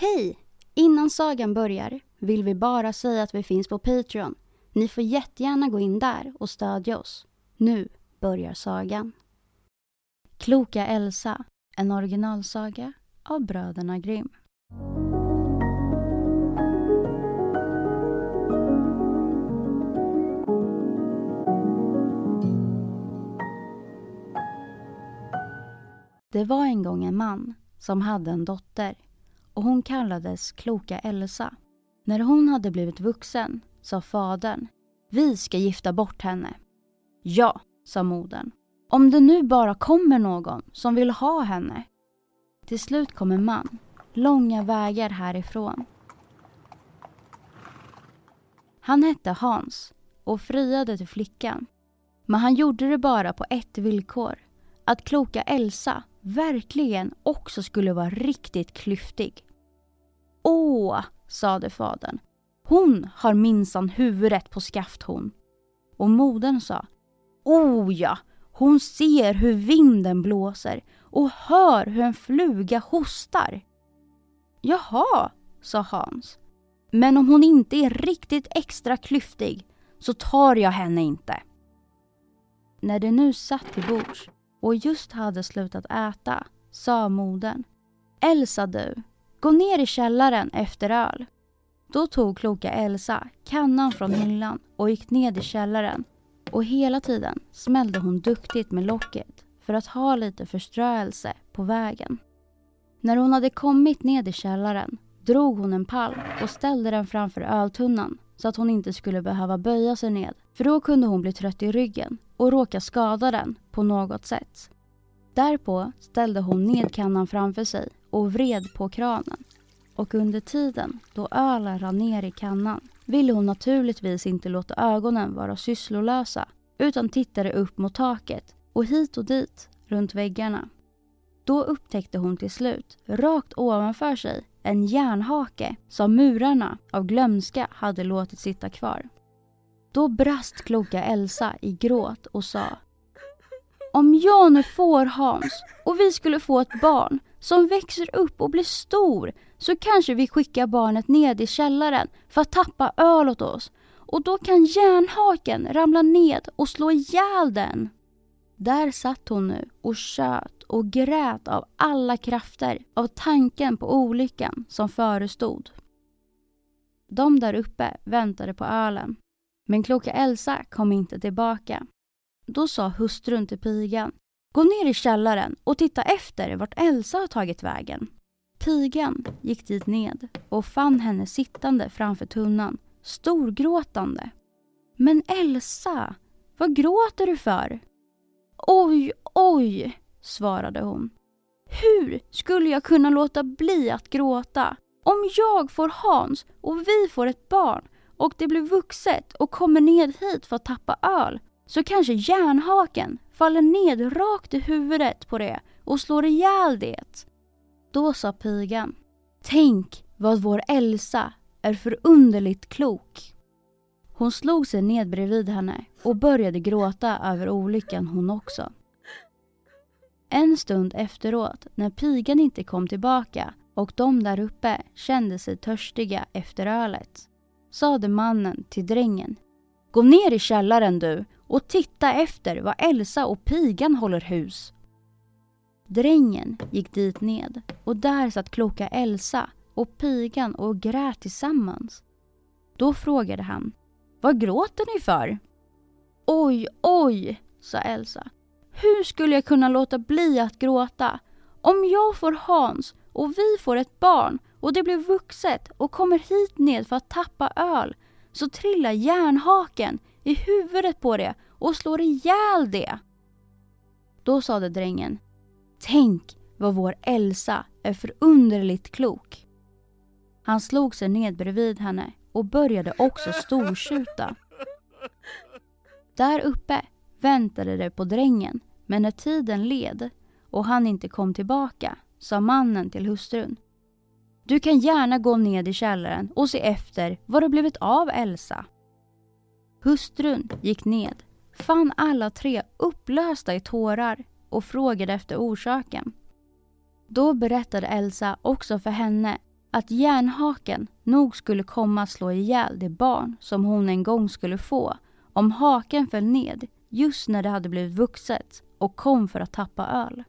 Hej! Innan sagan börjar vill vi bara säga att vi finns på Patreon. Ni får jättegärna gå in där och stödja oss. Nu börjar sagan. Kloka Elsa, en originalsaga av bröderna Grimm. Det var en gång en man som hade en dotter och hon kallades Kloka Elsa. När hon hade blivit vuxen sa fadern Vi ska gifta bort henne. Ja, sa modern. Om det nu bara kommer någon som vill ha henne. Till slut kom en man, långa vägar härifrån. Han hette Hans och friade till flickan. Men han gjorde det bara på ett villkor. Att kloka Elsa verkligen också skulle vara riktigt klyftig. Åh, sade fadern. Hon har minsann huvudet på skaft hon. Och modern sa. O ja, hon ser hur vinden blåser och hör hur en fluga hostar. Jaha, sa Hans. Men om hon inte är riktigt extra klyftig så tar jag henne inte. När de nu satt till bords och just hade slutat äta sa modern. Elsa du, gå ner i källaren efter öl. Då tog kloka Elsa kannan från hyllan och gick ned i källaren och hela tiden smällde hon duktigt med locket för att ha lite förströelse på vägen. När hon hade kommit ned i källaren drog hon en pall och ställde den framför öltunnan så att hon inte skulle behöva böja sig ned för då kunde hon bli trött i ryggen och råka skada den på något sätt. Därpå ställde hon ned kannan framför sig och vred på kranen. Och under tiden då ölen rann ner i kannan ville hon naturligtvis inte låta ögonen vara sysslolösa utan tittade upp mot taket och hit och dit runt väggarna. Då upptäckte hon till slut, rakt ovanför sig, en järnhake som murarna av glömska hade låtit sitta kvar. Då brast kloka Elsa i gråt och sa Om jag nu får Hans och vi skulle få ett barn som växer upp och blir stor så kanske vi skickar barnet ned i källaren för att tappa öl åt oss och då kan järnhaken ramla ned och slå ihjäl den. Där satt hon nu och tjöt och grät av alla krafter av tanken på olyckan som förestod. De där uppe väntade på ölen. Men kloka Elsa kom inte tillbaka. Då sa hustrun till pigan Gå ner i källaren och titta efter vart Elsa har tagit vägen. Pigan gick dit ned och fann henne sittande framför tunnan, storgråtande. Men Elsa, vad gråter du för? Oj, oj, svarade hon. Hur skulle jag kunna låta bli att gråta? Om jag får Hans och vi får ett barn och det blir vuxet och kommer ned hit för att tappa öl så kanske järnhaken faller ned rakt i huvudet på det och slår ihjäl det. Då sa pigan. Tänk vad vår Elsa är förunderligt klok. Hon slog sig ned bredvid henne och började gråta över olyckan hon också. En stund efteråt, när pigan inte kom tillbaka och de där uppe kände sig törstiga efter ölet, sade mannen till drängen. Gå ner i källaren du och titta efter var Elsa och pigan håller hus. Drängen gick dit ned och där satt kloka Elsa och pigan och grät tillsammans. Då frågade han, vad gråter ni för? Oj, oj, sa Elsa. Hur skulle jag kunna låta bli att gråta? Om jag får Hans och vi får ett barn och det blir vuxet och kommer hit ned för att tappa öl så trillar järnhaken i huvudet på det och slår ihjäl det. Då sade drängen Tänk vad vår Elsa är förunderligt klok. Han slog sig ned bredvid henne och började också stortjuta. Där uppe väntade det på drängen men när tiden led och han inte kom tillbaka sa mannen till hustrun. Du kan gärna gå ned i källaren och se efter vad det blivit av Elsa. Hustrun gick ned, fann alla tre upplösta i tårar och frågade efter orsaken. Då berättade Elsa också för henne att järnhaken nog skulle komma att slå ihjäl det barn som hon en gång skulle få om haken föll ned just när det hade blivit vuxet och kom för att tappa öl.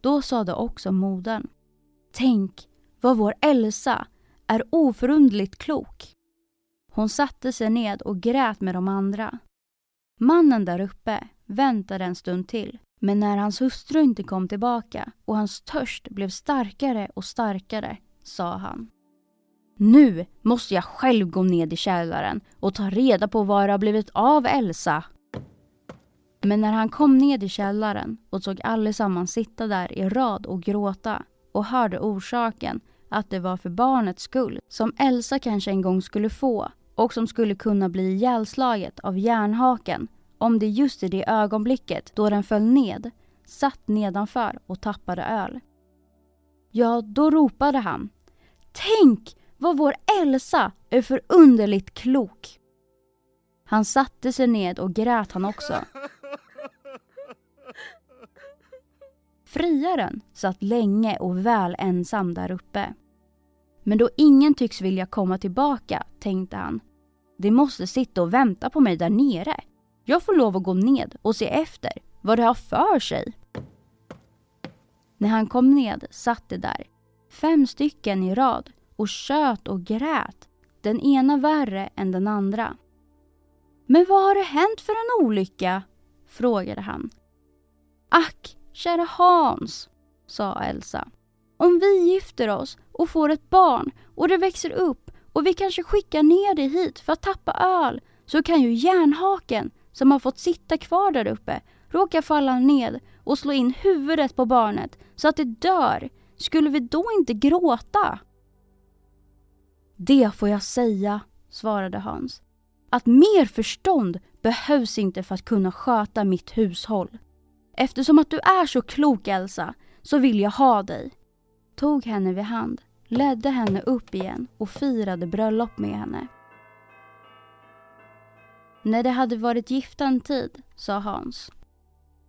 Då sade också modern Tänk vad vår Elsa är oförundligt klok. Hon satte sig ned och grät med de andra. Mannen där uppe väntade en stund till men när hans hustru inte kom tillbaka och hans törst blev starkare och starkare sa han. Nu måste jag själv gå ned i källaren och ta reda på vad det har blivit av Elsa. Men när han kom ned i källaren och såg allesammans sitta där i rad och gråta och hörde orsaken att det var för barnets skull som Elsa kanske en gång skulle få och som skulle kunna bli ihjälslaget av järnhaken om det just i det ögonblicket då den föll ned satt nedanför och tappade öl. Ja, då ropade han. Tänk vad vår Elsa är för underligt klok. Han satte sig ned och grät han också. Friaren satt länge och väl ensam där uppe. Men då ingen tycks vilja komma tillbaka tänkte han. De måste sitta och vänta på mig där nere. Jag får lov att gå ned och se efter vad det har för sig. När han kom ned satt det där, fem stycken i rad och tjöt och grät, den ena värre än den andra. Men vad har det hänt för en olycka? frågade han. Ack, kära Hans, sa Elsa. Om vi gifter oss och får ett barn och det växer upp och vi kanske skickar ner det hit för att tappa öl så kan ju järnhaken som har fått sitta kvar där uppe råkar falla ned och slå in huvudet på barnet så att det dör. Skulle vi då inte gråta? Det får jag säga, svarade Hans. Att mer förstånd behövs inte för att kunna sköta mitt hushåll. Eftersom att du är så klok Elsa, så vill jag ha dig. Tog henne vid hand, ledde henne upp igen och firade bröllop med henne. När det hade varit gifta en tid sa Hans.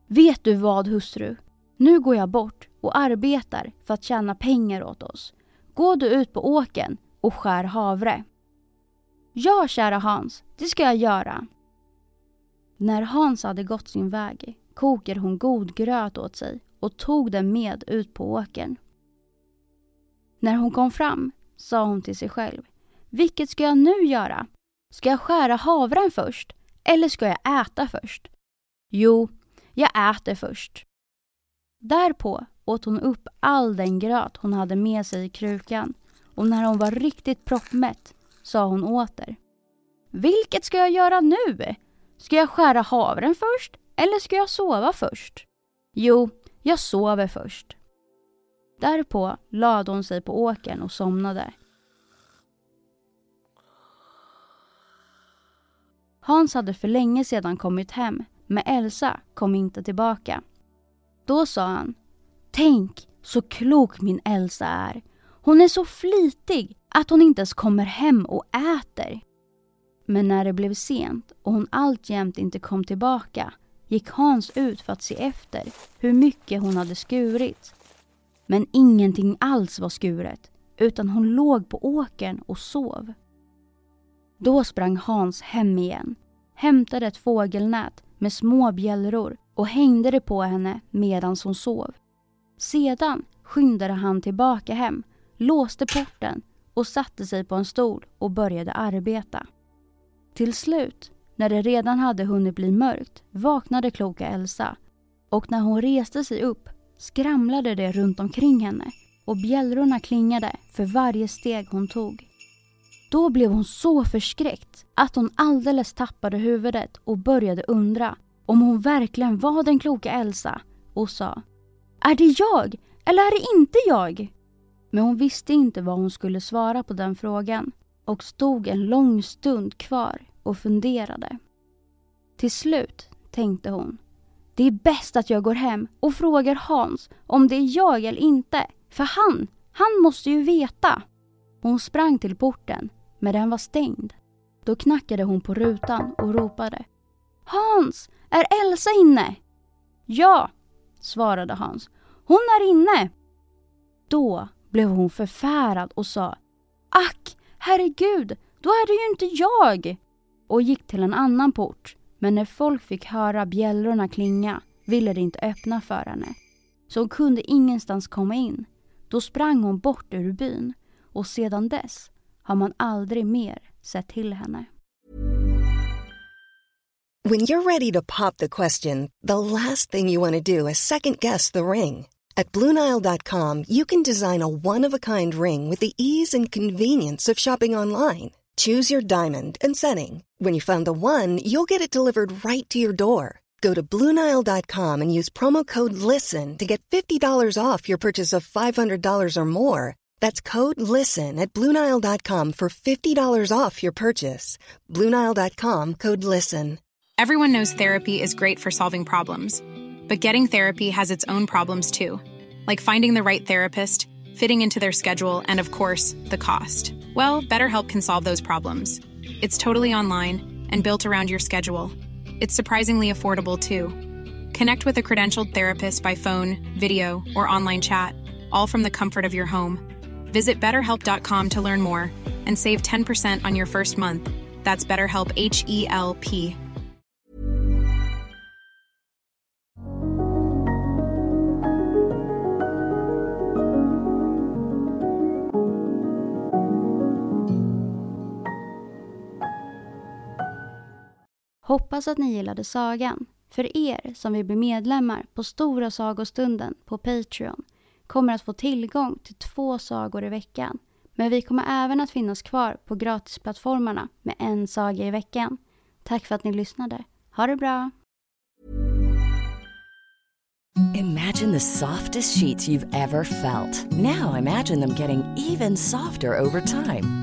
Vet du vad hustru? Nu går jag bort och arbetar för att tjäna pengar åt oss. Gå du ut på åken och skär havre. Ja, kära Hans, det ska jag göra. När Hans hade gått sin väg kokade hon god gröt åt sig och tog den med ut på åkern. När hon kom fram sa hon till sig själv. Vilket ska jag nu göra? Ska jag skära havren först? Eller ska jag äta först? Jo, jag äter först. Därpå åt hon upp all den gröt hon hade med sig i krukan och när hon var riktigt proppmätt sa hon åter. Vilket ska jag göra nu? Ska jag skära havren först eller ska jag sova först? Jo, jag sover först. Därpå lade hon sig på åkern och somnade. Hans hade för länge sedan kommit hem, men Elsa kom inte tillbaka. Då sa han, tänk Så klok min Elsa är. Hon är så flitig att hon inte ens kommer hem och äter. Men när det blev sent och hon alltjämt inte kom tillbaka gick Hans ut för att se efter hur mycket hon hade skurit. Men ingenting alls var skuret utan hon låg på åkern och sov. Då sprang Hans hem igen, hämtade ett fågelnät med små bjällror och hängde det på henne medan hon sov. Sedan skyndade han tillbaka hem, låste porten och satte sig på en stol och började arbeta. Till slut, när det redan hade hunnit bli mörkt, vaknade kloka Elsa och när hon reste sig upp skramlade det runt omkring henne och bjällrorna klingade för varje steg hon tog. Då blev hon så förskräckt att hon alldeles tappade huvudet och började undra om hon verkligen var den kloka Elsa och sa Är det jag eller är det inte jag? Men hon visste inte vad hon skulle svara på den frågan och stod en lång stund kvar och funderade. Till slut tänkte hon det är bäst att jag går hem och frågar Hans om det är jag eller inte. För han, han måste ju veta. Hon sprang till porten, men den var stängd. Då knackade hon på rutan och ropade. Hans, är Elsa inne? Ja, svarade Hans. Hon är inne. Då blev hon förfärad och sa Ack, herregud, då är det ju inte jag! Och gick till en annan port. Men när folk fick höra bjällrorna klinga ville de inte öppna för henne. Så hon kunde ingenstans komma in. Då sprang hon bort ur byn och sedan dess har man aldrig mer sett till henne. When you're ready to pop the question, the last thing you want to do is second guess the ring. At BlueNile.com you can design a one-of-a-kind ring with the ease and convenience of shopping online. Choose your diamond and setting. When you find the one, you'll get it delivered right to your door. Go to Bluenile.com and use promo code LISTEN to get $50 off your purchase of $500 or more. That's code LISTEN at Bluenile.com for $50 off your purchase. Bluenile.com code LISTEN. Everyone knows therapy is great for solving problems, but getting therapy has its own problems too, like finding the right therapist, fitting into their schedule, and of course, the cost. Well, BetterHelp can solve those problems. It's totally online and built around your schedule. It's surprisingly affordable too. Connect with a credentialed therapist by phone, video, or online chat, all from the comfort of your home. Visit betterhelp.com to learn more and save 10% on your first month. That's BetterHelp H E L P. Hoppas att ni gillade sagan. För er som vill bli medlemmar på Stora sagostunden på Patreon kommer att få tillgång till två sagor i veckan. Men vi kommer även att finnas kvar på gratisplattformarna med en saga i veckan. Tack för att ni lyssnade. Ha det bra! Imagine the softest sheets you've ever felt. Now imagine them getting even softer over time.